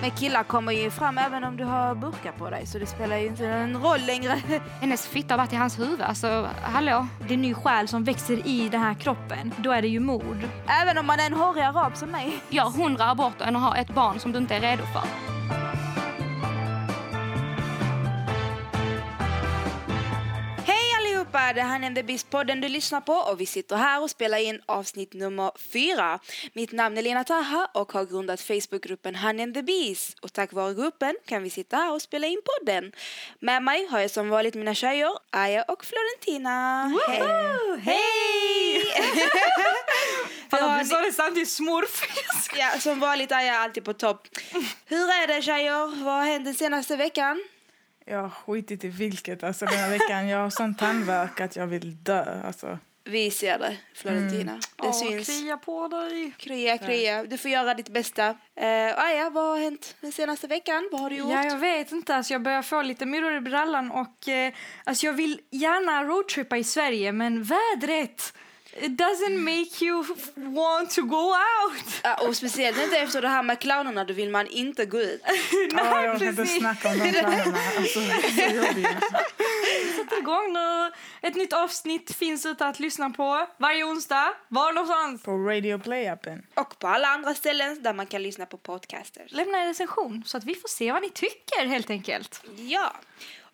Men killar kommer ju fram även om du har burkar på dig så det spelar ju inte en roll längre. Hennes fitta har varit i hans huvud. Alltså, hallå? Det är en ny själ som växer i den här kroppen. Då är det ju mord. Även om man är en hårig arab som mig. Gör hundra aborter än att ha ett barn som du inte är redo för. Allihopa! Det här är The Beast-podden du lyssnar på och vi sitter här och spelar in avsnitt nummer fyra. Mitt namn är Lena Taha och har grundat Facebookgruppen Han and the Beast och tack vare gruppen kan vi sitta här och spela in podden. Med mig har jag som vanligt mina tjejer Aya och Florentina. Hej! Hej! Vi har- sa det samtidigt smurf. Ja, som vanligt är jag alltid på topp. Hur är det tjejer? Vad har hänt den senaste veckan? Jag har skitit i vilket alltså den här veckan. Jag har sån tandvärk att jag vill dö. Alltså. Vi ser det, Florentina. Det syns. Krya på dig. Krya, krya. Du får göra ditt bästa. Uh, Aja, vad har hänt den senaste veckan? Vad har du gjort? Ja, jag vet inte. Alltså, jag börjar få lite myror i brallan och eh, alltså, jag vill gärna roadtrippa i Sverige men vädret it doesn't make you want to go out. Ja, och speciellt inte efter det här med clownerna, då vill man inte gå ut. Ja, jag orkar inte snacka om de planerna. Alltså. Sätter igång nu. Ett nytt avsnitt finns ute att lyssna på varje onsdag. Var någonstans? På Radio Play-appen. Och på alla andra ställen där man kan lyssna på podcaster. Lämna en recension så att vi får se vad ni tycker helt enkelt. Ja.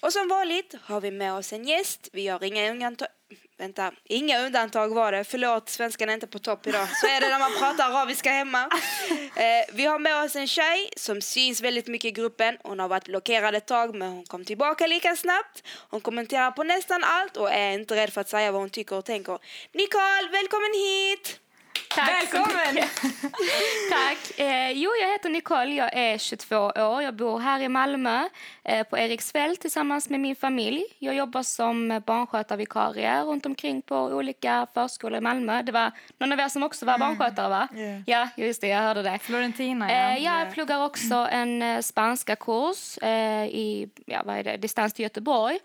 Och som vanligt har vi med oss en gäst. Vi har inga undantag. Vänta, inga undantag var det. Förlåt, svenskan är inte på topp idag. Så är det när man pratar arabiska hemma. Eh, vi har med oss en tjej som syns väldigt mycket i gruppen. Hon har varit blockerad ett tag men hon kom tillbaka lika snabbt. Hon kommenterar på nästan allt och är inte rädd för att säga vad hon tycker och tänker. Nicole, välkommen hit! Välkommen! Tack. Eh, jo, jag heter Nicole. Jag är 22 år. Jag bor här i Malmö eh, på Eriksfält tillsammans med min familj. Jag jobbar som barnskötarvikarie runt omkring på olika förskolor i Malmö. Det var någon av er som också var barnskötare, va? Yeah. Ja, just det. Jag hörde det. Florentina, Eh, jag pluggar också en eh, spanska kurs eh, i ja, vad är det, distans till Göteborg.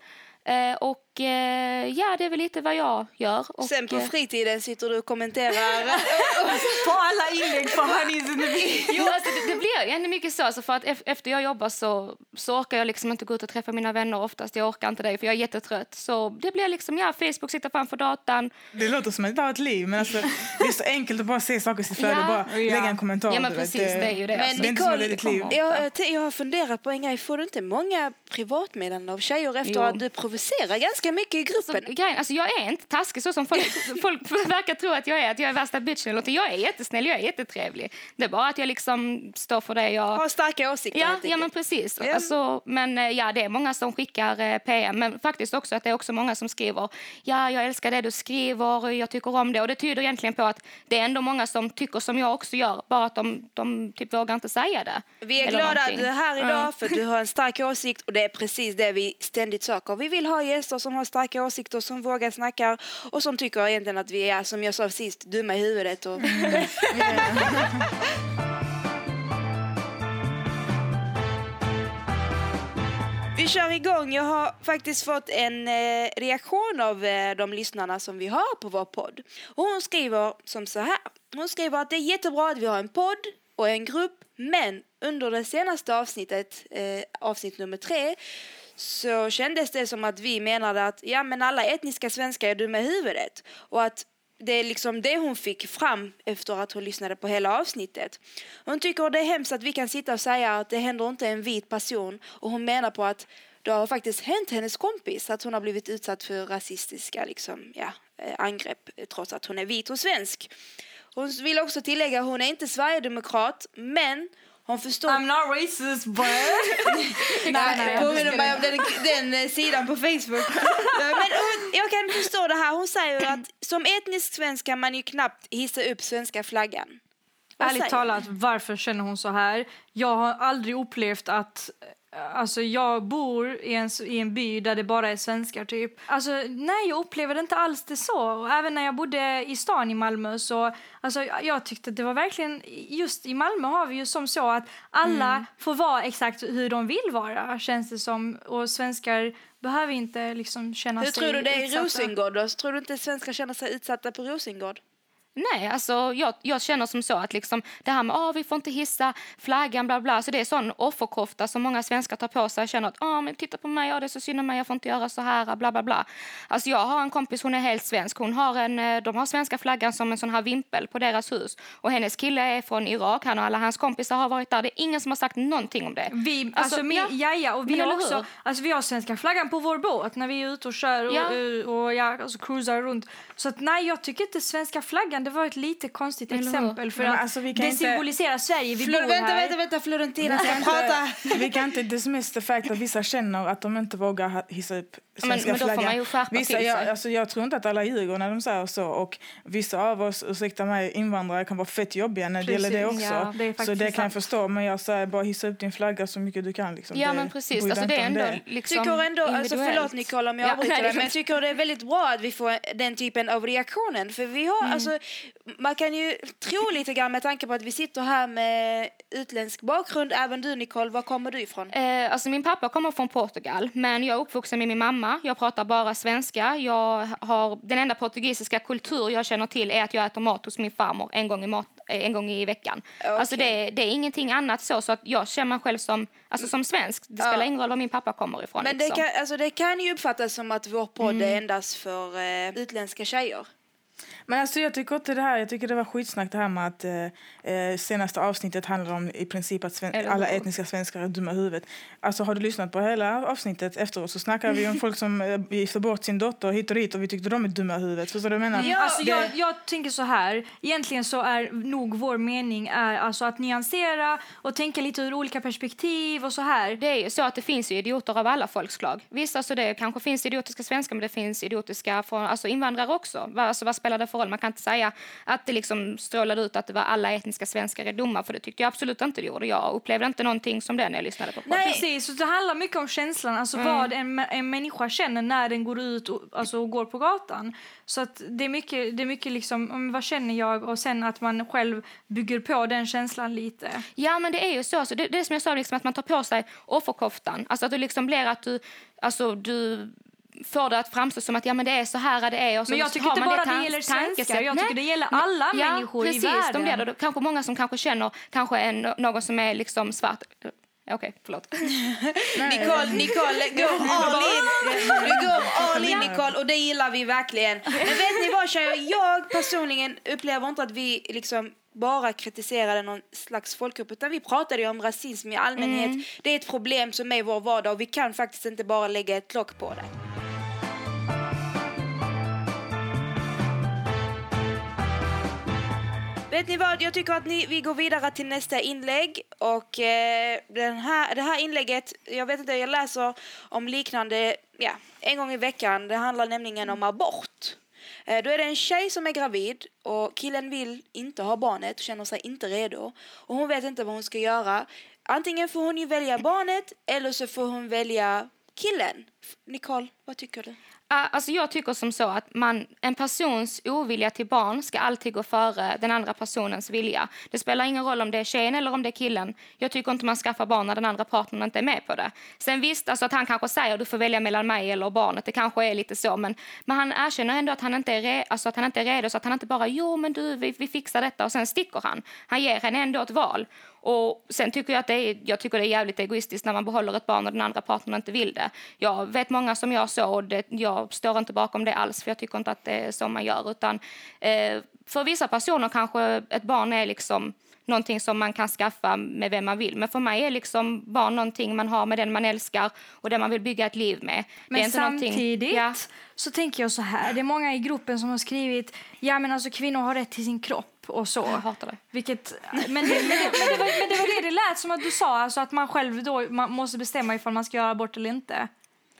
Eh, och eh, ja, det är väl lite vad jag gör. Och, Sen på eh, fritiden sitter du och kommenterar. På alla inlägg på Honeys in the Bee. Jo, alltså, det, det blir ju ändå mycket så. Alltså, för att ef- efter jag jobbar så, så orkar jag liksom inte gå ut och träffa mina vänner oftast. Jag orkar inte det för jag är jättetrött. Så det blir liksom, ja, Facebook, sitta framför datorn. Det låter som att har ett liv, men alltså, det är så enkelt att bara se saker i sitt flöde och bara lägga en kommentar. Ja, men precis, det är ju det. Men alltså. det Nicole, det liv. jag, jag har funderat på en grej. Får du inte många privatmeddelanden av tjejer efter Jo. att du provocerar ganska mycket i Så, gruppen? grejen, alltså, jag är inte taskig så som folk, folk verkar tro att jag är. Att jag är värsta bitchen något. Jag är jättesnäll, jag är jättetrevlig. Det är bara att jag liksom står för det jag... Har starka åsikter Ja, ja men precis. Ja. Alltså, men eh, ja, det är många som skickar eh, PM, men faktiskt också att det är också många som skriver ja, jag älskar det du skriver, jag tycker om det. Och det tyder egentligen på att det är ändå många som tycker som jag också gör, bara att de, de typ vågar inte säga det. Vi är glada att du är här idag Ja. för du har en stark åsikt och det är precis det vi ständigt söker. Vi vill ha gäster som som har starka åsikter, som vågar snacka och som tycker egentligen att vi är, som jag sa sist, dumma i huvudet. Och... Vi kör igång. Jag har faktiskt fått en eh, reaktion av eh, de lyssnarna som vi har på vår podd. Och hon skriver som så här. Hon skriver att det är jättebra att vi har en podd och en grupp, men under det senaste avsnittet, eh, avsnitt nummer tre, så kändes det som att vi menade att ja, men alla etniska svenskar är dumma i huvudet. Och att det är liksom det hon fick fram efter att hon lyssnade på hela avsnittet. Hon tycker det är hemskt att vi kan sitta och säga att det händer inte en vit person och hon menar på att det har faktiskt hänt hennes kompis att hon har blivit utsatt för rasistiska liksom, ja, eh, angrepp trots att hon är vit och svensk. Hon vill också tillägga att hon är inte sverigedemokrat men hon förstår... I'm not racist but... Nej, påminner mig om den, den eh, sidan på Facebook. Ja, Men hon, jag kan förstå det här. Hon säger att som etnisk svensk kan man ju knappt hissa upp svenska flaggan. Ärligt talat, varför känner hon så här? Jag har aldrig upplevt att Alltså jag bor i en, i en by där det bara är svenskar typ. Alltså nej, jag upplever det inte alls det så. Och även när jag bodde i stan i Malmö så, alltså jag, tyckte att det var verkligen, just i Malmö har vi ju som så att alla får vara exakt hur de vill vara, känns det som. Och svenskar behöver inte liksom känna Hur sig tror du det är i utsatta. Rosengård då? Tror du inte svenskar känner sig utsatta på Rosengård? Nej, alltså jag, jag känner som så att liksom det här med att vi får inte hissa flaggan bla bla, så det är sån offerkofta som många svenskar tar på sig känner att ah, men titta på mig, ja, det är så synd om mig, jag får inte göra så här, bla bla bla. Alltså jag har en kompis, hon är helt svensk, hon har en, eh, de har svenska flaggan som en sån här vimpel på deras hus och hennes kille är från Irak, han och alla hans kompisar har varit där, det är ingen som har sagt någonting om det. Vi, alltså, Alltså, mi, ja. ja. ja, och vi har också, hur? alltså vi har svenska flaggan på vår båt när vi är ute och kör och, Ja. och, och ja, alltså cruisar runt. Så att nej, jag tycker inte svenska flaggan, det var ett lite konstigt Eller exempel för Men att alltså, vi kan det inte- symboliserar Sverige, vi Flor, bor vänta, här. vänta, vänta, Florentina Vi ska kan prata. inte, vi kan inte dismiss the fact att vissa känner att de inte vågar ha- hissa upp Men- men då får man ju skärpa vissa, till jag, sig. alltså, jag tror inte att alla ljuger när de säger så. Och vissa av oss, ursäkta mig, invandrare kan vara fett jobbiga när det gäller det också. ja, det så det kan jag sant. förstå. Men jag säger bara hissa upp din flagga så mycket du kan. Liksom. Ja det, men precis, alltså det är ändå liksom tycker ändå, alltså förlåt Nicole om jag Ja, avbryter dig, det är men jag tycker det är väldigt bra att vi får den typen av reaktionen. För vi har, alltså, man kan ju tro lite grann med tanke på att vi sitter här med utländsk bakgrund. Även du Nicole, var kommer du ifrån? Eh, alltså min pappa kommer från Portugal, men jag är uppvuxen med min mamma. Jag pratar bara svenska. Jag har, den enda portugisiska kultur jag känner till är att jag äter mat hos min farmor en gång i, mat, eh, en gång i veckan. Alltså det, det är ingenting annat så, så att jag känner mig själv som, alltså som svensk. Det spelar ingen roll var min pappa kommer ifrån. Men det liksom. kan, alltså, det kan ju uppfattas som att vår podd är endast för eh, utländska tjejer. Men alltså jag tycker inte det här, jag tycker det var skitsnack det här med att eh, eh, senaste avsnittet handlar om i princip att sven- alla etniska svenskar är dumma i huvudet. Alltså har du lyssnat på hela avsnittet efteråt så snackar vi om folk som eh, gifter bort sin dotter hit och dit och vi tyckte de är dumma i huvudet. Förstår du vad jag menar? Ja, Alltså, Det- jag, jag tänker så här. Egentligen så är nog vår mening är alltså att nyansera och tänka lite ur olika perspektiv och så här. Det är ju så att det finns ju idioter av alla folkslag. Visst, alltså det kanske finns idiotiska svenskar, men det finns idiotiska från, alltså invandrare också. Vad, alltså, vad spelar det för roll? Man kan inte säga att det liksom strålade ut att det var alla etniska svenskar är dumma, för det tyckte jag absolut inte det gjorde. Jag upplevde inte någonting som det när jag lyssnade på podden. Nej. Precis, så det handlar mycket om känslan, alltså vad en, en människa känner när den går ut och, alltså, och går på gatan. Så att det är mycket, det är mycket liksom, mm, vad känner jag och sen att man själv bygger på den känslan lite. Ja, men det är ju så. Alltså, det, det är som jag sa, liksom, att man tar på sig offerkoftan. Alltså att det liksom blir att du, alltså, du får det att framstå som att ja, men det är så här det är. Och så Men jag tycker har inte bara det tan- gäller svenskar, jag Nej, tycker det gäller alla ja, människor i precis, världen. De blir det. Kanske många som kanske känner kanske en, någon som är liksom svart. Okej, förlåt. Nicole, Nicole, gå all in. Du går all in Nicole och det gillar vi verkligen. Men vet ni vad tjejer, jag personligen upplever inte att vi liksom bara kritiserade någon slags folkgrupp utan vi pratade ju om rasism i allmänhet. Det är ett problem som är i vår vardag och vi kan faktiskt inte bara lägga ett lock på det. Vet ni vad, jag tycker att ni, vi går vidare till nästa inlägg och eh, den här, det här inlägget, jag vet inte, jag läser om liknande, ja, en gång i veckan, det handlar nämligen om abort. Eh, då är det en tjej som är gravid och killen vill inte ha barnet och känner sig inte redo och hon vet inte vad hon ska göra. Antingen får hon ju välja barnet eller så får hon välja killen. Nicole, vad tycker du? Alltså jag tycker som så att man, en persons ovilja till barn ska alltid gå före den andra personens vilja. Det spelar ingen roll om det är tjejen eller om det är killen. Jag tycker inte man skaffar barn när den andra partnern inte är med på det. Sen visst, alltså att han kanske säger du får välja mellan mig eller barnet. Det kanske är lite så, men, men han erkänner ändå att han inte är, re, alltså att han inte är redo. Så att han inte bara jo men du vi, vi fixar detta och sen sticker han. Han ger henne ändå ett val. Och sen tycker jag att det är, jag tycker det är jävligt egoistiskt när man behåller ett barn och den andra partnern inte vill det. Jag vet många som jag så och det, jag står inte bakom det alls för jag tycker inte att det är så man gör. Utan, eh, för vissa personer kanske ett barn är liksom någonting som man kan skaffa med vem man vill. Men för mig är liksom barn någonting man har med den man älskar och den man vill bygga ett liv med. det är Men inte någonting- samtidigt Ja. så tänker jag så här. Det är många i gruppen som har skrivit ja men alltså kvinnor har rätt till sin kropp och så. Jag hatar det. Vilket, men, det, men, det, men, det var, men det var det det lät som att du sa, alltså att man själv då man måste bestämma ifall man ska göra abort eller inte.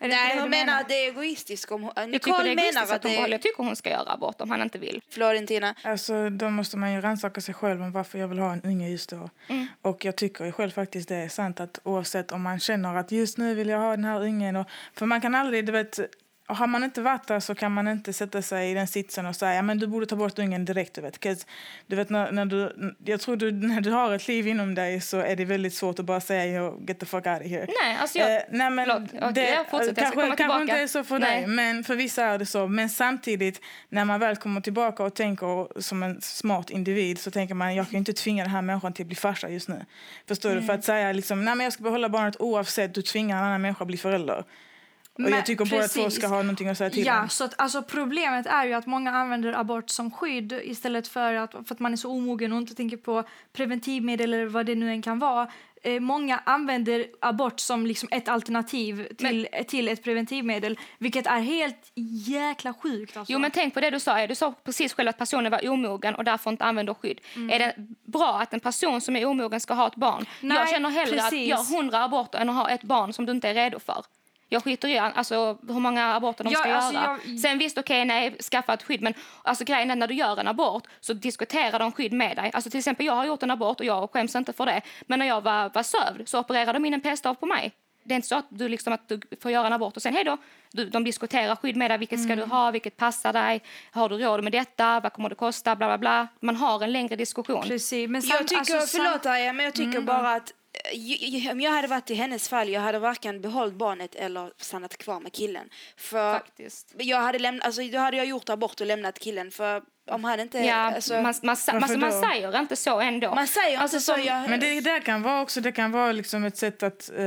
Är det Nej, hon menar att det är egoistiskt. Om hon, Jag tycker Nicole det är menar egoistiskt att att hon det. Jag tycker hon ska göra abort om han inte vill. Florentina. Alltså, då måste man ju rannsaka sig själv om varför jag vill ha en unge just då. Och jag tycker ju själv faktiskt det är sant att oavsett om man känner att just nu vill jag ha den här ungen. Och, för man kan aldrig, du vet, har man inte varit där så kan man inte sätta sig i den sitsen och säga men du borde ta bort ungen direkt. Du vet. du vet när, när du, jag tror du, när du har ett liv inom dig så är det väldigt svårt att bara säga "Yo, get the fuck out of here. Nej, alltså jag... Eh, nej, men. Okej, det, jag fortsätter. Jag kanske, komma kanske inte är så för Nej. dig, men för vissa är det så. Men samtidigt, när man väl kommer tillbaka och tänker som en smart individ så tänker man jag kan inte tvinga den här människan till att bli farsa just nu. Förstår du? Mm. För att säga liksom, nej men jag ska behålla barnet oavsett, du tvingar en annan människa att bli förälder. Och Men jag tycker båda två ska ha någonting att säga till Ja, om. så att, alltså, problemet är ju att många använder abort som skydd istället för att, för att man är så omogen och inte tänker på preventivmedel eller vad det nu än kan vara. Eh, många använder abort som liksom ett alternativ till, till ett preventivmedel, vilket är helt jäkla sjukt. Alltså. Jo, men tänk på det du sa. Du sa precis själv att personen var omogen och därför inte använder skydd. Är det bra att en person som är omogen ska ha ett barn? Nej, jag känner hellre precis. att göra hundra aborter än att ha ett barn som du inte är redo för. Jag skiter i alltså, hur många aborter de Ja, ska alltså, göra. jag- Sen visst, okej, nej, skaffa ett skydd. Men alltså, grejen är när du gör en abort så diskuterar de skydd med dig. Alltså, till exempel, jag har gjort en abort och jag skäms inte för det. Men när jag var, var sövd så opererade de in en p-stav på mig. Det är inte så att du, liksom, att du får göra en abort och sen hej då. Du, de diskuterar skydd med dig. Vilket ska du Mm. ha? Vilket passar dig? Har du råd med detta? Vad kommer det kosta? Bla, bla, bla. Man har en längre diskussion. Precis, men Jag tycker, alltså, förlåt Arja, men jag tycker bara att om jag hade varit i hennes fall, jag hade varken behållit barnet eller stannat kvar med killen. För Faktiskt. jag hade lämnat, alltså då hade jag gjort abort och lämnat killen för om han inte, Ja, alltså, man, man, man, Varför man då? säger inte så ändå. man säger Alltså, inte så, som- jag, Men det där kan vara också det kan vara liksom ett sätt att eh,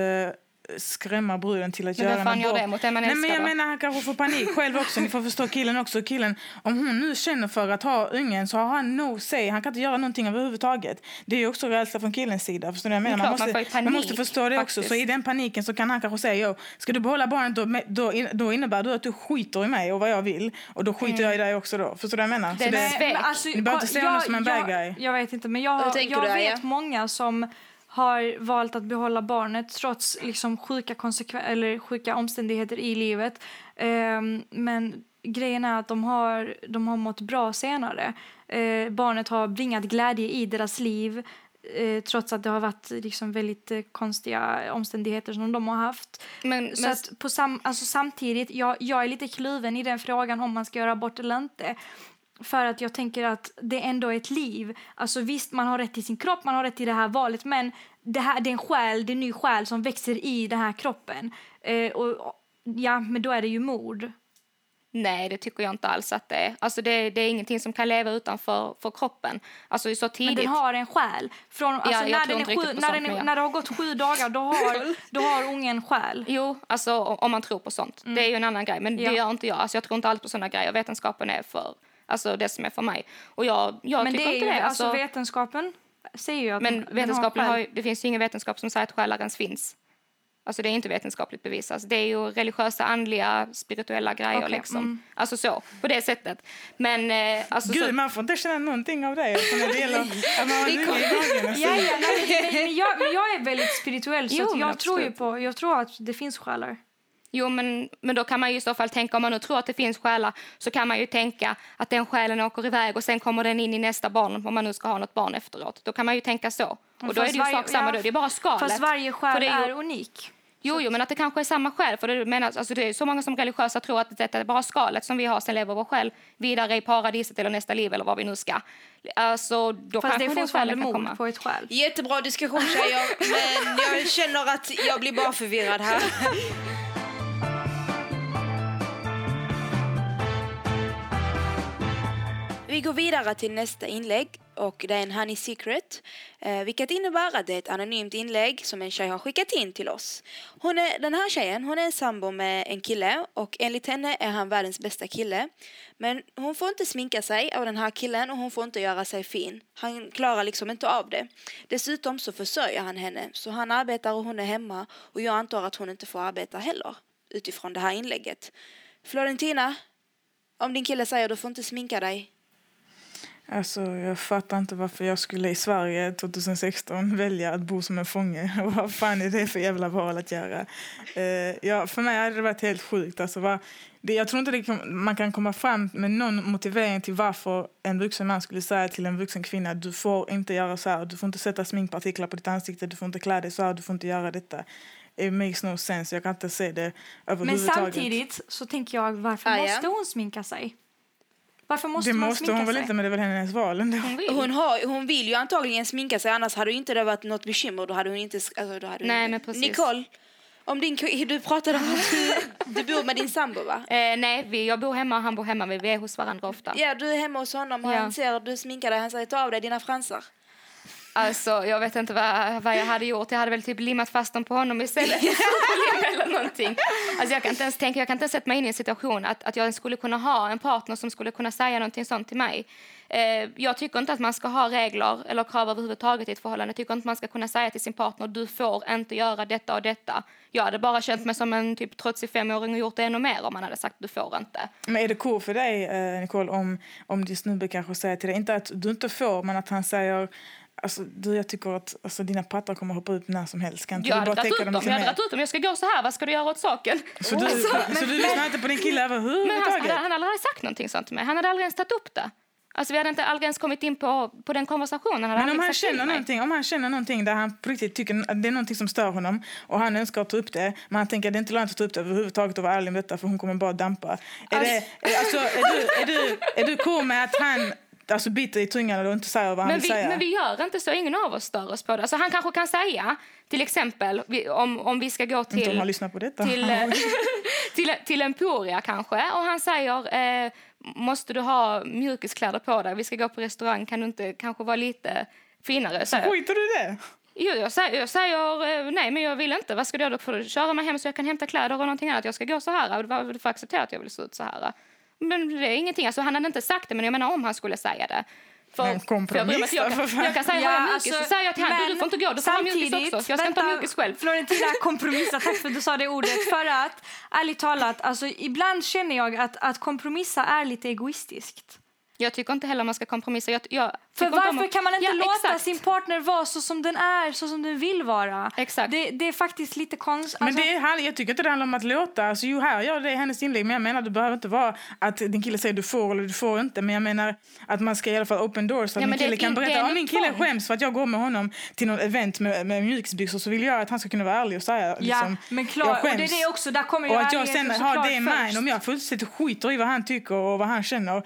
skrämma bruden till att Men göra en fan gör det mot den man Nej, men jag då? menar han kanske får panik själv också. Ni får förstå killen också. Killen, om hon nu känner för att ha ungen så har han no say. Han kan inte göra någonting överhuvudtaget. Det är ju också rädsla från killens sida. Förstår du jag menar? klart, man måste, ju panik, man måste förstå det också. faktiskt. Så i den paniken så kan han kanske säga jo, ska du behålla barnet då, då, då innebär det att du skiter i mig och vad jag vill. Och då skiter jag i dig också då. Förstår du vad jag menar? Det Så är det, svek. Men alltså, Ni behöver inte se honom som en bad jag, guy. jag vet inte, men jag, jag vet många som har valt att behålla barnet trots liksom, sjuka, eller sjuka omständigheter i livet. Ehm, men grejen är att de har, de har mått bra senare. Eh, barnet har bringat glädje i deras liv eh, trots att det har varit liksom, väldigt eh, konstiga omständigheter som de har haft. Men, Så men, att på sam, alltså samtidigt, jag, jag är lite kluven i den frågan om man ska göra abort eller inte. För att jag tänker att det ändå är ett liv. Alltså visst, man har rätt till sin kropp, man har rätt till det här valet, men det, här, det är en själ, det är en ny själ som växer i den här kroppen. Eh, och, ja, men då är det ju mord. nej, det tycker jag inte alls att det är. Alltså, det, det är ingenting som kan leva utanför för kroppen. Alltså så Men tidigt. den har en själ. Från, alltså, jag när, den är sju, när, den men är, ja. när det har gått sju dagar, då har, då har ungen själ. Jo, alltså om man tror på sånt. Det är ju en annan grej, men Mm. Ja. det gör inte jag. Alltså, jag tror inte alls på såna grejer. Vetenskapen är för, alltså det som är för mig. Och jag, jag Men tycker det är inte det. alltså, Alltså, vetenskapen säger ju att men vetenskapen har har själ. ju, det finns ju ingen vetenskap som säger att själar ens finns. Alltså det är inte vetenskapligt bevisat. Det är ju religiösa, andliga, spirituella grejer Okej, liksom. mm. Alltså så, på det sättet. Men eh, alltså Gud, så, man får inte känna någonting av det. Alltså, när det gäller att man har. Alltså. Ja, ja, nej, men, men, jag, men jag är väldigt spirituell så Jo, jag tror ju absolut. på, jag tror att det finns själar. Jo, men, men då kan man ju i så fall tänka, om man nu tror att det finns själar, så kan man ju tänka att den själen åker iväg och sen kommer den in i nästa barn, om man nu ska ha något barn efteråt. Då kan man ju tänka så. Och då är det ju varje- sak samma ja, då, det är bara skalet. Fast varje För själ det är, är ju- unik. Jo, jo, men att det kanske är samma själ. För det, menas, alltså det är så många som religiösa tror att detta är bara skalet som vi har, sen lever vår själ vidare i paradiset eller nästa liv eller vad vi nu ska. Alltså, då Fast det är fortfarande mord komma. på ett själ. Jättebra diskussion tjejer, men jag känner att jag blir bara förvirrad här. Vi går vidare till nästa inlägg och det är en Honey Secret. Eh, vilket innebär att det är ett anonymt inlägg som en tjej har skickat in till oss. Hon är, den här tjejen hon är sambo med en kille och enligt henne är han världens bästa kille. Men hon får inte sminka sig av den här killen och hon får inte göra sig fin. Han klarar liksom inte av det. Dessutom så försörjer han henne så han arbetar och hon är hemma och jag antar att hon inte får arbeta heller utifrån det här inlägget. Florentina, om din kille säger du får inte sminka dig, Alltså, jag fattar inte varför jag skulle i Sverige 2016 välja att bo som en fånge. vad fan är det för jävla val att göra? Eh, ja, för mig hade det varit helt sjukt. Alltså, vad, det, jag tror inte det kan, man kan komma fram med någon motivering till varför en vuxen man skulle säga till en vuxen kvinna du får inte göra så här, du får inte sätta sminkpartiklar på ditt ansikte, du får inte klä dig så här, du får inte göra detta. It makes no sense. Jag kan inte se det Men överhuvudtaget. samtidigt så tänker jag, varför Ah, ja. måste hon sminka sig? Varför måste det man måste sminka hon väl sig? inte, men det är väl hennes val ändå. Hon vill. Hon, har, hon vill ju antagligen sminka sig, annars hade ju inte det varit något bekymmer. Då hade hon inte... Alltså, då hade hon Nej, inte. men precis. Nicole, om din, du pratade om att du, du bor med din sambo, va? Eh, nej, vi, jag bor hemma och han bor hemma. Vi är hos varandra ofta. Ja, du är hemma hos honom och Ja. han ser du sminkar dig. Han säger ta av dig dina fransar. Alltså, jag vet inte vad, vad jag hade gjort. Jag hade väl typ limmat fast dem på honom istället. eller någonting. Alltså, jag kan inte ens tänka, jag kan inte ens sätta mig in i en situation att, att jag skulle kunna ha en partner som skulle kunna säga någonting sånt till mig. Eh, jag tycker inte att man ska ha regler eller krav överhuvudtaget i ett förhållande. Jag tycker inte man ska kunna säga till sin partner du får inte göra detta och detta. Jag hade bara känt mig som en typ 35-åring och gjort det ännu mer om man hade sagt du får inte. Men är det cool för dig, eh, Nicole, om, om din snubbe kanske säger till dig, inte att du inte får, men att han säger Alltså, du, jag tycker att alltså, dina pattar kommer hoppa ut när som helst. Kan Jag hade dragit ut dem Jag hade mer? dragit ut dem. Jag ska gå så här. Vad ska du göra åt saken? Så du, så du lyssnar inte på din kille Men han, överhuvudtaget? han, han hade aldrig sagt någonting sånt till mig. Han hade aldrig ens tagit upp det. Alltså vi hade inte aldrig ens kommit in på, på den konversationen. Han Men om han, känner någonting, om han känner någonting där han på riktigt tycker att det är någonting som stör honom och han önskar att ta upp det, men han tänker att det är inte lönt att ta upp det överhuvudtaget och vara ärlig med detta för hon kommer bara dampa. Är, det, är- alltså, är, du, är, du, är du cool med att han alltså, biter i tungan och inte säger vad han Men vill vi, säga? men vi gör inte så. Ingen av oss stör oss på det. Alltså han kanske kan säga, till exempel, om, om vi ska gå Inte om till... han lyssnar på detta. till, eh, till, till Emporia kanske. Och han säger, eh, måste du ha mjukiskläder på dig? Vi ska gå på restaurang, kan du inte kanske vara lite finare? Så, Skiter du det? jo, jag säger, jag säger eh, nej, men jag vill inte. Vad ska du göra? Då får du köra mig hem så jag kan hämta kläder och någonting annat. Jag ska gå så här. Du får acceptera att jag vill se ut så här. Men det är ingenting. Alltså, han hade inte sagt det, men jag menar om han skulle säga det. För, Men kompromiss för jag, jag, kan, jag kan säga, har jag mjukis så säger jag till honom, du, får inte gå, du får ha mjukis också. Jag ska inte ha mjukis själv. Florentina, kompromissa. Tack för att du sa det ordet. För att, ärligt talat, alltså, ibland känner jag att, att kompromissa är lite egoistiskt. Jag tycker inte heller man ska kompromissa. Jag, jag För varför kan man inte ja, låta exakt. sin partner vara så som den är, så som den vill vara? Exakt. Det, det är faktiskt lite konstigt. Men det är, jag tycker inte det handlar om att låta. Alltså, jo, här gör det i hennes inlägg. Men jag menar, du behöver inte vara att din kille säger du får eller du får inte. Men jag menar att man ska i alla fall open doors. Så att Ja, min är kille kan är berätta om min kille skäms för att jag går med honom till något event med, med mjukisbyxor så vill jag att han ska kunna vara ärlig och säga liksom, men klart, jag och det är skäms. det också, där kommer ju och att jag sen har det i mind. Om jag fullständigt skiter i vad han tycker och vad han känner,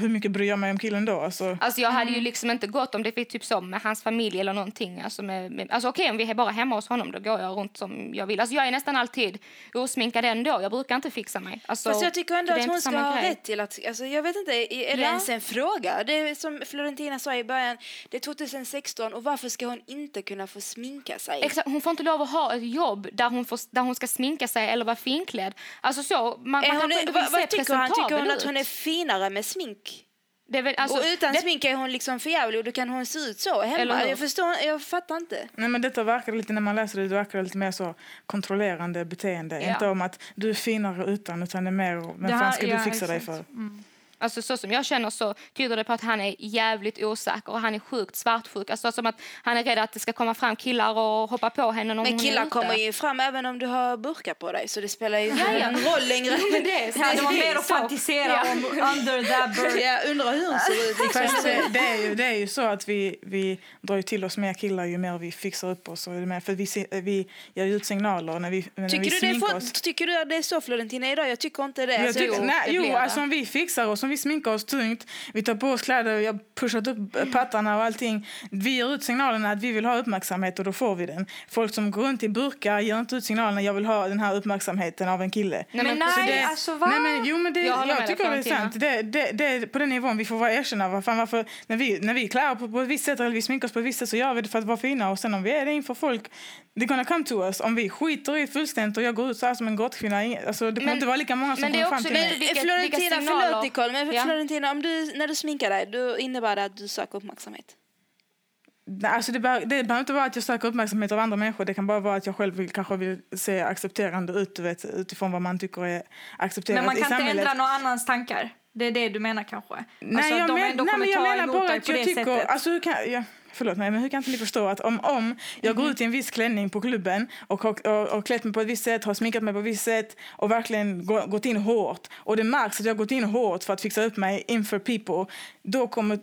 hur mycket bryr jag mig om killen då? Alltså, Alltså jag hade ju Mm. liksom inte gått om det fick typ så med hans familj eller någonting. Alltså, med, med, alltså okej om vi är bara hemma hos honom då går jag runt som jag vill. Alltså jag är nästan alltid osminkad ändå. Jag brukar inte fixa mig. Alltså, Fast jag tycker ändå att hon ska ha rätt till att... Alltså, jag vet inte, är det Ja. ens en fråga? Det är som Florentina sa i början, det är 2016 och varför ska hon inte kunna få sminka sig? Exakt, hon får inte lov att ha ett jobb där hon, får, där hon ska sminka sig eller vara finklädd. Alltså så, man, man hon, kanske inte vad, se vad tycker han? Tycker hon att hon är finare med smink? Det är väl, alltså, och utan det, smink är hon liksom för jävlig och då kan hon se ut så Eller hemma. Jag förstår, jag fattar inte. Nej, men detta verkar lite, när man läser det, det verkar lite mer så kontrollerande beteende. Ja. Inte om att du är finare utan, utan det är mer, vem Det fan här- ska du ja, fixa dig exakt. för? Alltså så som jag känner så tyder det på att han är jävligt osäker och han är sjukt svartsjuk. Alltså som att han är rädd att det ska komma fram killar och hoppa på henne Men killar kommer ju fram även om du har burka på dig så det spelar ju Ja, ja. roll längre. Men det är. Ja, det var mer att fantisera Ja. om under that bird. Jag undrar hur hon ser ut. Liksom. Fast det, det, är ju, det är ju så att vi, vi drar ju till oss mer killar ju mer vi fixar upp oss. Och det är mer, för vi, vi ger ut signaler när vi, när Tycker vi du, det för, oss. tycker du att det är så Florentina idag? Jag tycker inte det. Jag Alltså, tycker, jo, nej, det jo, alltså om vi fixar oss, om vi sminkar oss tungt, vi tar på oss kläder, jag har pushat upp pattarna och allting. Vi ger ut signalerna att vi vill ha uppmärksamhet och då får vi den. Folk som går runt i burkar ger inte ut signalerna jag vill ha den här uppmärksamheten av en kille. Nej, Men nej, det, alltså, va? nej men, jo, men det, Jag jag, tycker det är sant. Det, det, det är på den nivån vi får vara erkänna. Vad fan, varför, när, vi, när vi klär på, på ett visst sätt eller vi sminkar oss på ett visst sätt så gör vi det för att vara fina. Och sen om vi är det inför folk, det gonna come to us. Om vi skiter i fullständigt och jag går ut så här som en gråtkvinna, ing- alltså, det kommer Men- inte vara lika många som kommer fram till mig. Florentina, förlåt Nicole, men Ja. Florentina, om du, när du sminkar dig, då innebär det att du söker uppmärksamhet. Nej, Alltså det, bör, det behöver inte vara att jag söker uppmärksamhet av andra människor. Det kan bara vara att jag själv vill, kanske vill se accepterande ut du vet, utifrån vad man tycker är accepterat Men man i kan inte samhället. ändra någon annans tankar. Det är det du menar kanske? Nej, alltså, jag, men, nej, men jag menar bara att jag tycker... sättet. Alltså, kan, ja, förlåt mig, men hur kan inte ni förstå att om, om jag går ut i en viss klänning på klubben och har och, och klätt mig på ett visst sätt, har sminkat mig på ett visst sätt och verkligen gå, gått in hårt och det märks att jag har gått in hårt för att fixa upp mig inför people, då kommer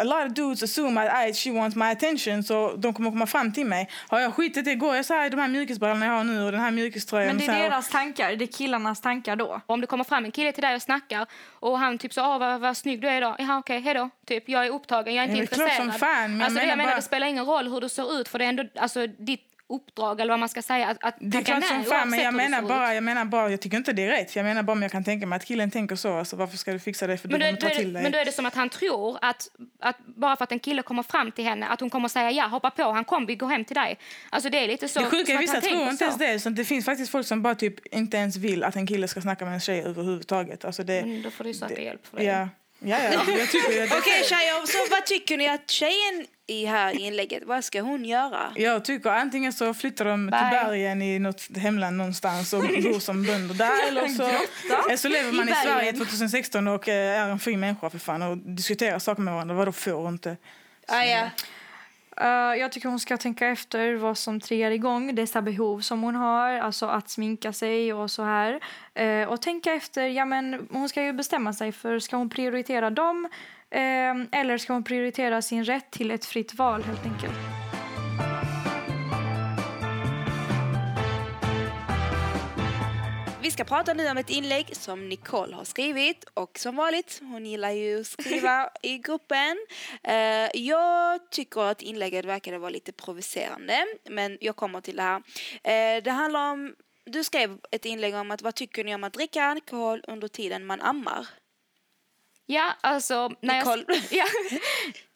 a, lot of dudes assume att I, she wants my attention så de kommer komma fram till mig. Har jag skitit det går jag så här i de här mjukisbrallorna jag har nu och den här mjukis-tröjan. Men det här, är och- deras tankar, det är killarnas tankar då. Om det kommer fram en kille till dig och snackar och han typ så, åh vad, vad snygg du är idag. Jaha okej, hejdå. Typ, jag är upptagen, jag är inte det är klart intresserad. som fan, men jag alltså, menar jag menar, bara- det spelar ingen roll hur du ser ut för det är ändå alltså, ditt uppdrag eller vad man ska säga att, att Det är tacka klart som fan, men jag menar, bara, jag menar bara, jag tycker inte det är rätt. Jag menar bara om jag kan tänka mig att killen tänker så, alltså varför ska du fixa det för Men du då, då, till dig. men då är det som att han tror att, att bara för att en kille kommer fram till henne att hon kommer säga ja, hoppa på, han kom, vi går hem till dig. Alltså det är lite så. det sjuka är att vissa han tror inte ens det. Så det finns faktiskt folk som bara typ inte ens vill att en kille ska snacka med en tjej överhuvudtaget. Alltså det, Men då får du söka det- hjälp för det. Ja, ja, ja. Jag tycker det. Okej tjejer, så vad tycker ni att tjejen i här inlägget, vad ska hon göra? Jag tycker antingen så flyttar de Bye. till bergen i något hemland någonstans och bor som bönder där eller så, eller så lever man i, I. Sverige 2016 och eh, är en fri människa för fan och diskuterar saker med varandra. Vadå får och inte? Ah, ja. Eh, jag tycker hon ska tänka efter vad som triggar igång dessa behov som hon har, alltså att sminka sig och så här. Eh, och tänka efter, ja men hon ska ju bestämma sig för ska hon prioritera dem eh, eller ska hon prioritera sin rätt till ett fritt val helt enkelt. Vi ska prata nu om ett inlägg som Nicole har skrivit och som vanligt, hon gillar ju att skriva i gruppen. Eh, jag tycker att inlägget verkade vara lite provocerande, men jag kommer till det här. Eh, det handlar om, du skrev ett inlägg om att vad tycker ni om att dricka alkohol under tiden man ammar? Ja, alltså... När jag, ja,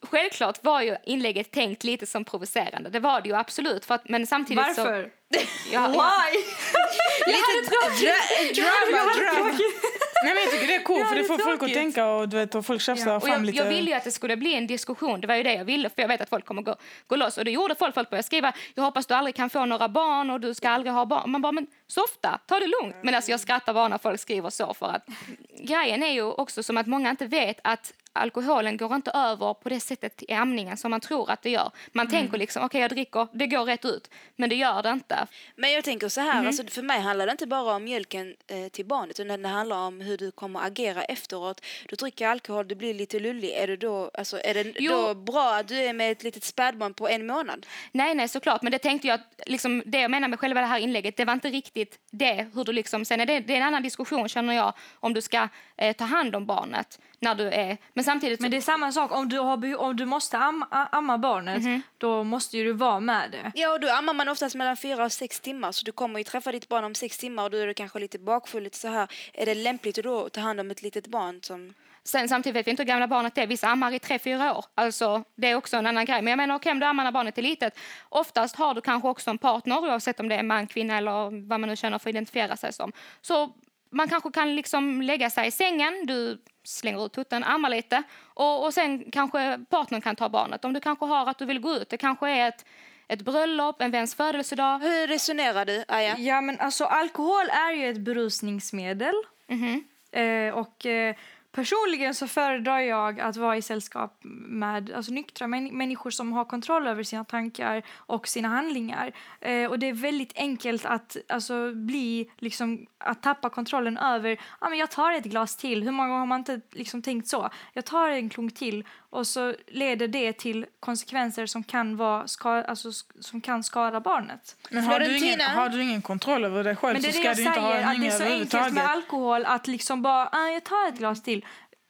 självklart var ju inlägget tänkt lite som provocerande. Det var det ju absolut. För att, men samtidigt Varför? Så, ja, Why? Lite dra- drama, drama. Nej, men jag tycker det är coolt Ja, för det får folk att tänka och, du vet, och folk tjafsar Och fram jag, lite. jag ville ju att det skulle bli en diskussion. Det var ju det jag ville. För jag vet att folk kommer gå, gå loss. Och det gjorde folk. Folk började skriva jag hoppas du aldrig kan få några barn och du ska aldrig ha barn. Man bara, men softa, ta det lugnt. Men alltså jag skrattar bara när folk skriver så. För att grejen är ju också som att många inte vet att alkoholen går inte över på det sättet i amningen som man tror att det gör. Man tänker liksom, okej jag dricker, det går rätt ut. Men det gör det inte. Men jag tänker så här, alltså för mig handlar det inte bara om mjölken eh, till barnet utan det handlar om hur du kommer agera efteråt. Du dricker alkohol, du blir lite lullig. Är det då, alltså, är det Jo. då bra att du är med ett litet spädbarn på en månad? Nej, nej, såklart. Men det tänkte jag liksom, det jag menar med själva det här inlägget, det var inte riktigt det. Hur du liksom, sen är det, det är en annan diskussion känner jag om du ska eh, ta hand om barnet när du är... Men samtidigt... Men det är samma sak, om du, har, om du måste amma, amma barnet, Mhm. då måste ju du vara med det. Ja, och då ammar man oftast mellan fyra och sex timmar så du kommer ju träffa ditt barn om sex timmar och då är du kanske lite bakfull. Lite så här. Är det lämpligt att då ta hand om ett litet barn som... Sen, samtidigt vet vi inte hur gamla barnet är. Vissa ammar i tre, fyra år. Alltså, det är också en annan grej. Men jag menar, okej, om du ammar när barnet är litet. Oftast har du kanske också en partner, oavsett om det är man, kvinna eller vad man nu känner för att identifiera sig som. Så man kanske kan liksom lägga sig i sängen, du slänger ut tutten, ammar lite och, och sen kanske partnern kan ta barnet. Om du kanske har att du vill gå ut, det kanske är ett, ett bröllop, en väns födelsedag. Hur resonerar du, Aja? Ja, men alltså alkohol är ju ett berusningsmedel. Mhm. Eh, och eh, personligen så föredrar jag att vara i sällskap med alltså, nyktra män- människor som har kontroll över sina tankar och sina handlingar. Eh, och det är väldigt enkelt att alltså, bli, liksom, att tappa kontrollen över, ja men jag tar ett glas till. Hur många gånger har man inte liksom, tänkt så? Jag tar en klunk till och så leder det till konsekvenser som kan, vara ska, alltså, som kan skada barnet. Men har du, ingen, har du ingen kontroll över dig själv Men det så det ska jag du inte ha säger, en att det är så enkelt med alkohol att liksom bara, ah, jag tar ett glas till.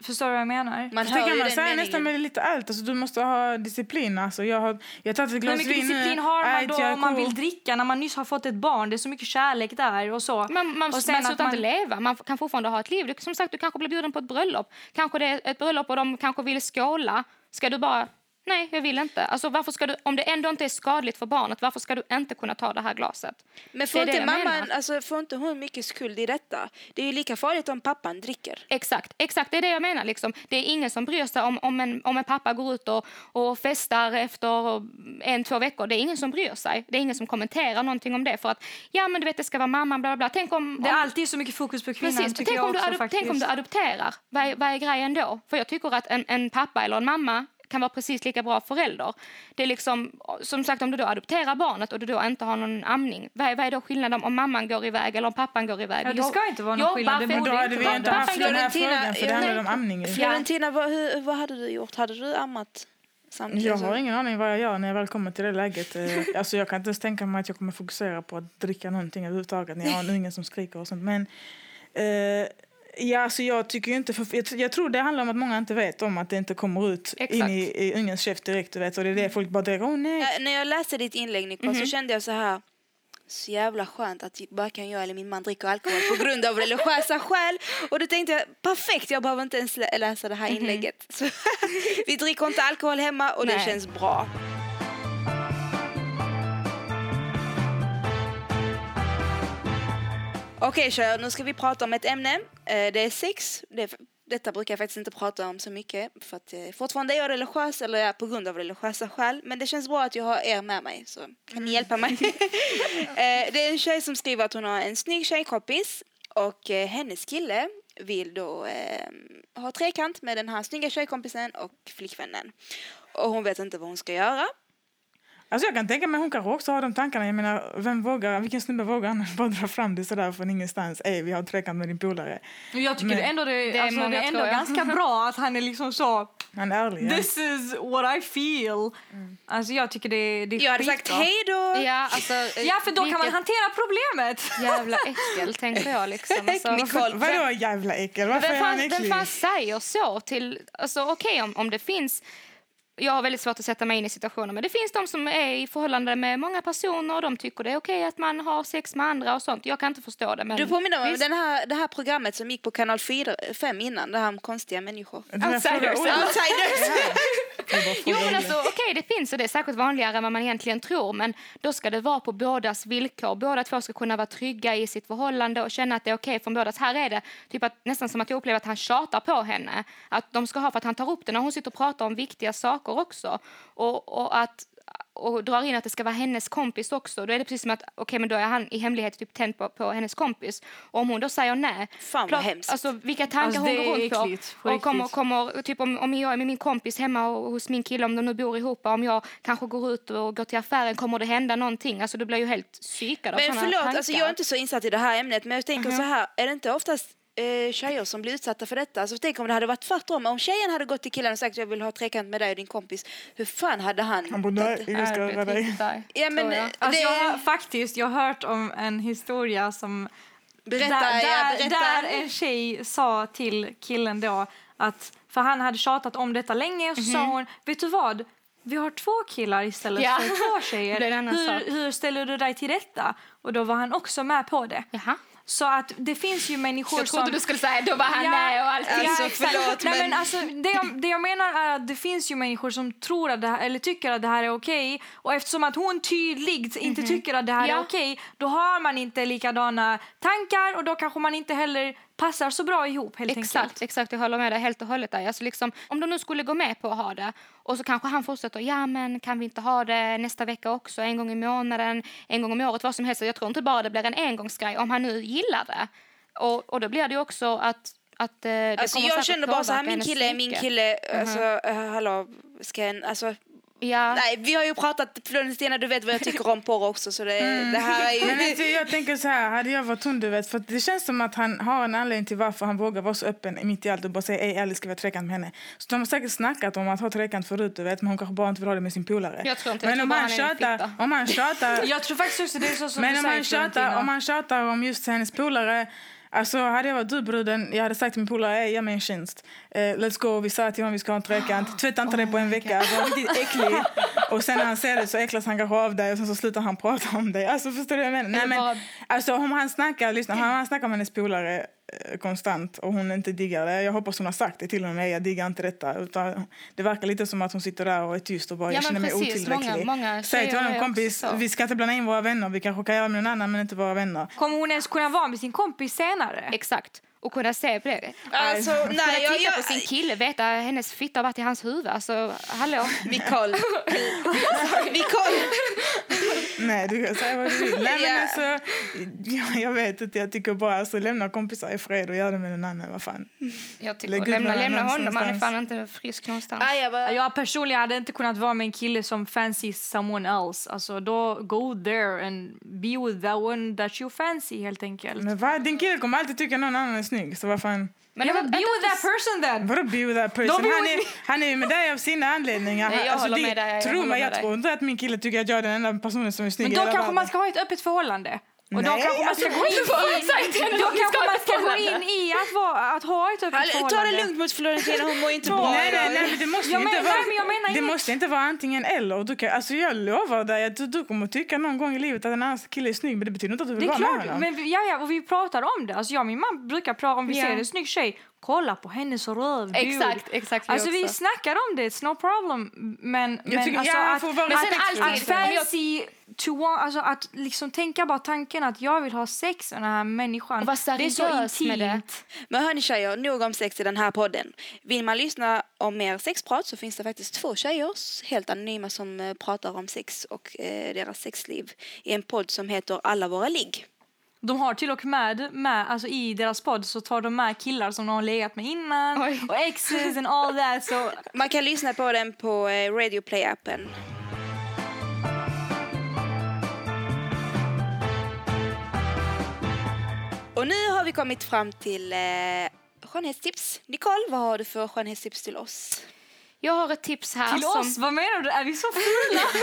Förstår du vad jag menar? Man Fast det kan man den säga meningen. nästan med lite allt. Alltså, du måste ha disciplin. Alltså, jag har, jag har tagit ett Hur glas mycket vin nu. disciplin har man då om man vill dricka när man nyss har fått ett barn? Det är så mycket kärlek där och så. Man, man, och sen man att slutar man- inte leva, man kan fortfarande ha ett liv. Du, som sagt, du kanske blir bjuden på ett bröllop. Kanske det är ett bröllop och de kanske vill skåla. Ska du bara Nej, jag vill inte. Alltså, varför ska du, om det ändå inte är skadligt för barnet, varför ska du inte kunna ta det här glaset? Men får inte, mamman, alltså, får inte hon mycket skuld i detta? Det är ju lika farligt om pappan dricker. Exakt, exakt, det är det jag menar. Liksom. Det är ingen som bryr sig om, om, en, om en pappa går ut och, och festar efter en, två veckor. Det är ingen som bryr sig. Det är ingen som kommenterar någonting om det. För att, ja men du vet, det ska vara mamman, bla bla bla. Tänk om... Det är om alltid så mycket fokus på kvinnan Precis, tycker tänk jag om, du också adop- faktiskt. tänk om du adopterar. Vad är, vad är grejen då? För jag tycker att en, en pappa eller en mamma kan vara precis lika bra förälder. Det är liksom, som sagt, om du då adopterar barnet och du då inte har någon amning, vad är, vad är då skillnaden om, mamman går iväg eller om pappan går iväg? Ja, det ska inte vara någon Ja, skillnad. Borde Då hade vi inte haft den här Florentina, frågan, för det handlar om amning. Florentina, vad, hur, vad hade du gjort? Hade du ammat samtidigt? Jag har ingen aning vad jag gör när jag väl kommer till det läget. Eh, Alltså jag kan inte ens tänka mig att jag kommer fokusera på att dricka någonting överhuvudtaget när jag har en unge som skriker och sånt. Men eh, ja, alltså jag tycker inte... För, jag, jag tror det handlar om att många inte vet om att det inte kommer ut Exakt. in i, i ungens käft direkt. Du vet, och det är det folk bara tänker, åh nej. Ja, när jag läste ditt inlägg Nico, Mhm. så kände jag så här så jävla skönt att varken jag eller min man dricker alkohol på grund av religiösa skäl. Och då tänkte jag, perfekt, jag behöver inte ens lä- läsa det här inlägget. Så, vi dricker inte alkohol hemma och det Mhm. Nej. känns bra. Okej tjejer, nu ska vi prata om ett ämne. Eh, Det är sex. Det, detta brukar jag faktiskt inte prata om så mycket för att eh, fortfarande är jag religiös eller är på grund av religiösa skäl. Men det känns bra att jag har er med mig så kan ni hjälpa mig. Eh, Det är en tjej som skriver att hon har en snygg tjejkompis och hennes kille vill då eh, ha trekant med den här snygga tjejkompisen och flickvännen. Och hon vet inte vad hon ska göra. Alltså jag kan tänka mig hon kanske också har de tankarna. Jag menar, vem vågar, vilken snubbe vågar annars bara dra fram det sådär från ingenstans? Ey, vi har trekant med din polare. Jag tycker Men- det ändå, det, Det är alltså, det många, är ändå ganska bra att han är liksom så Han är ärlig. ja. This is what I feel. Alltså jag tycker det, det är Jag hade sagt hej då! Ja, alltså, Ja, för då kan man vilket hantera problemet. jävla äckel, tänker jag. Liksom. Alltså, Nicole, Vadå jävla äckel? Varför vem, är han fan, vem äcklig? fan säger så till... Alltså, Okej, om, om det finns... Jag har väldigt svårt att sätta mig in i situationen, men det finns de som är i förhållande med många personer och de tycker det är okej att man har sex med andra och sånt. Jag kan inte förstå det. Men Du påminner mig om den här, det här programmet som gick på kanal 5 innan, det här om konstiga människor. Outsiders. Outsiders! Jo, men alltså, okej, det finns och det är säkert vanligare än vad man egentligen tror, men då ska det vara på bådas villkor. Båda två ska kunna vara trygga i sitt förhållande och känna att det är okej från bådas. Här är det typ att, nästan som att jag upplever att han tjatar på henne. Att de ska ha för att han tar upp det när hon sitter och pratar om viktiga saker också. Och, och att och drar in att det ska vara hennes kompis också. Då är det precis som att okej, men då är han i hemlighet typ tänd på, på hennes kompis. Och om hon då säger nej. Fan, klart- hemskt. Alltså vilka tankar Alltså, hon går runt på. äckligt, på och kommer, kommer, typ om, om jag är med min kompis hemma och hos min kille, om de nu bor ihop, om jag kanske går ut och går till affären, kommer det hända någonting? Alltså du blir ju helt psykad av Men förlåt, tankar. alltså, jag är inte så insatt i det här ämnet, men jag tänker så här, är det inte oftast eh, tjejer som blir utsatta för detta? Alltså, tänk om det hade varit tvärtom, om tjejen hade gått till killen och sagt jag vill ha trekant med dig och din kompis, hur fan hade han... Han bara, nej, jag ska Ja, öva dig. Ja, men, jag. Alltså, det, jag har, faktiskt, jag har hört om en historia som berätta, där, ja, där, berätta. där en tjej sa till killen då att, för han hade tjatat om detta länge och så sa hon, vet du vad? Vi har två killar istället Ja. för två tjejer. Hur, hur ställer du dig till detta? Och då var han också med på det. Jaha. Så att det finns ju människor Jag trodde som... du skulle säga då var han Ja, med och allting. Alltså, exakt. förlåt, Nej, men- men alltså, det, jag, det jag menar är att det finns ju människor som tror att det här, eller tycker att det här är okej och eftersom att hon tydligt inte tycker att det här Ja. är okej då har man inte likadana tankar och då kanske man inte heller passar så bra ihop helt Exakt, enkelt. exakt, jag håller med dig helt och hållet där. Alltså liksom, om de nu skulle gå med på att ha det och så kanske han fortsätter, ja men kan vi inte ha det nästa vecka också, en gång i månaden, en gång om året, vad som helst. Jag tror inte bara det blir en engångsgrej om han nu gillar det. Och, och då blir det ju också att att eh, det Alltså, jag känner bara så här, min kille är min kille, alltså, äh, hallå, ska en, alltså, Ja. nej, vi har ju pratat, Florentina du vet vad jag tycker om porr också så det, det här är ju... Men alltså, jag tänker så här, hade jag varit hon du vet, för det känns som att han har en anledning till varför han vågar vara så öppen mitt i allt och bara säga ej ärligt ska vi ha trekant med henne. Så de har säkert snackat om att ha trekant förut du vet, men hon kanske bara inte vill ha det med sin polare. Jag tror inte, jag Men tror om han han tjatar, om han tjatar Jag tror faktiskt också det är så som Men du om säger tjatar, Florentina. om man tjatar om just hennes polare Alltså hade jag varit du bruden, jag hade sagt till min polare, "Ey, ge mig en tjänst. Eh, let's go, vi sa till honom vi ska ha en trekant. Tvätta inte det på en vecka, var riktigt äcklig. Och sen när han ser det så äcklas han kanske av dig och sen så slutar han prata om dig. Alltså förstår du vad jag menar? Nej, men, alltså om han snackar, lyssna, om han snackar om hennes polare konstant och hon inte diggar det. Jag hoppas hon har sagt det till med. Jag diggar inte detta. Utan det verkar lite som att hon sitter där och är tyst och bara Ja, jag känner mig precis. otillräcklig. Många- många Säg till honom kompis, vi ska inte blanda in våra vänner. Vi kanske kan göra med någon annan men inte våra vänner. Kommer hon ens kunna vara med sin kompis senare? Exakt. Och kunna se på det. Alltså, kunna nej, jag, titta jag, på sin kille, veta hennes fitta har varit i hans huvud. Alltså, hallå? Nicole. Nicole. Nej, du kan säga vad du vill. Nej, men Ja. alltså, jag, jag vet inte, jag tycker bara alltså, lämna kompisar i fred och gör det med någon annan. Vad fan. Jag tycker Lägg lämna, lämna honom, han är fan inte frisk någonstans. Ah, jag bara, Jag personligen hade inte kunnat vara med en kille som fancy someone else. Alltså då go there and be with that one that you fancy helt enkelt. Men vad, din kille kommer alltid tycka någon annan är snygg. Så vad fan. Men Ja, det men var- be with that person then! Vadå be with that person? Han är, han är ju med dig av sina anledningar. Nej, jag Alltså, håller det- med dig, jag Tro mig, jag tror inte att min kille tycker att jag är den enda personen som är snygg Men då kanske man ska ha ett öppet förhållande. Och då Nej, kanske man ska alltså, gå in Exakt, i, då då ska kanske man ska gå in i att, vara, att ha ett öppet förhållande. ta det lugnt mot Florentina, hon mår inte bra Nej, nej, nej, men det måste Jag ju men- inte vara, nej, men jag menar det inget- måste inte vara antingen eller. Du kan, alltså jag lovar dig att du, du kommer tycka någon gång i livet att en annan kille är snygg men det betyder inte att du vill Det är vara med klart, honom. men vi- ja, ja, och vi pratar om det. Alltså jag och min man brukar prata om vi Ja. ser en snygg tjej, kolla på hennes röv. Exakt, exakt. vi Alltså vi snackar om det, it's no problem. Men, men tycker- alltså ja, att, att om jag- fancy to want, alltså att liksom tänka bara tanken att jag vill ha sex med den här människan. Och det är så seriös med det. intimt. Men hörni tjejer, nog om sex i den här podden. Vill man lyssna om mer sexprat så finns det faktiskt två tjejer, helt anonyma, som eh, pratar om sex och eh, deras sexliv i en podd som heter Alla våra ligg. De har till och med, med alltså i deras podd så tar de med killar som de har legat med innan Oj. och exes and all that. Så Man kan lyssna på den på eh, Radio Play-appen. Kommit fram till eh, skönhetstips. Nicole, vad har du för skönhetstips till oss? Jag har ett tips här. till som, oss, vad menar du? Är vi så fula?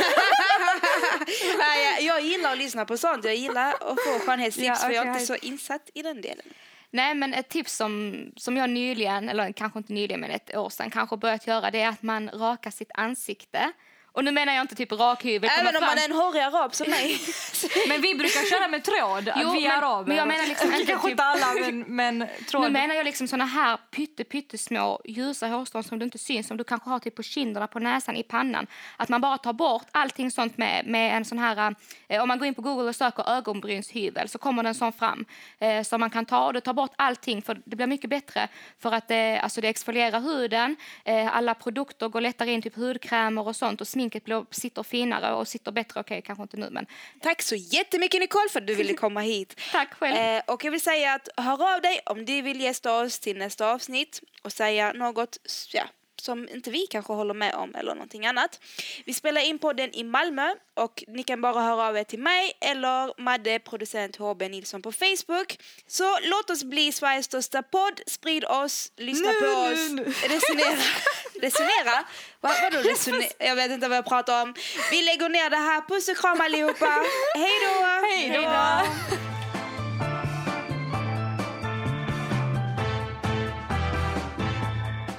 Nej, jag- jag gillar att lyssna på sånt. Jag gillar att få skönhetstips Ja, för jag är inte så insatt i den delen. Nej, men ett tips som, som jag nyligen, eller kanske inte nyligen, men ett år sedan kanske börjat göra, det är att man rakar sitt ansikte. Och nu menar jag inte typ rakhyvel. Även om fram. man är en hårig arab som mig. Men vi brukar köra med tråd, Jo, vi men- araber. men jag menar liksom inte Kanske typ- inte alla, men, men tråd. Nu menar jag liksom såna här pytte, pyttesmå ljusa hårstrån som du inte syns, som du kanske har typ på kinderna, på näsan, i pannan. Att man bara tar bort allting sånt med, med en sån här, eh, om man går in på Google och söker ögonbrynshyvel så kommer det en sån fram. Eh, som man kan ta och du tar bort allting för det blir mycket bättre för att eh, alltså det exfolierar huden, eh, alla produkter går lättare in, typ hudkrämer och sånt och sminket blir, sitter finare och sitter bättre, okej kanske inte nu men Tack så jättemycket Nicole för att du ville komma hit. tack själv. Eh, och jag vill säga att hör av dig om du vill gästa oss till nästa avsnitt och säga något ja, som inte vi kanske håller med om eller någonting annat. Vi spelar in podden i Malmö och ni kan bara höra av er till mig eller Madde, producent HB Nilsson på Facebook. Så låt oss bli Sveriges största podd, sprid oss, lyssna på oss, resonera. resonera? Va, vadå resonera? Jag vet inte vad jag pratar om. Vi lägger ner det här. Puss och kram allihopa. Hej då! Hej då!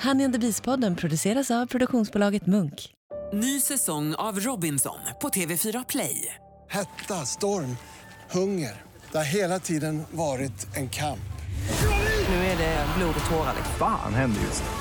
Honey and the Beast-podden produceras av produktionsbolaget Munk. Ny säsong av Robinson på TV4 Play. Hetta, storm, hunger. Det har hela tiden varit en kamp. Nu är det blod och tårar. Fan händer just nu.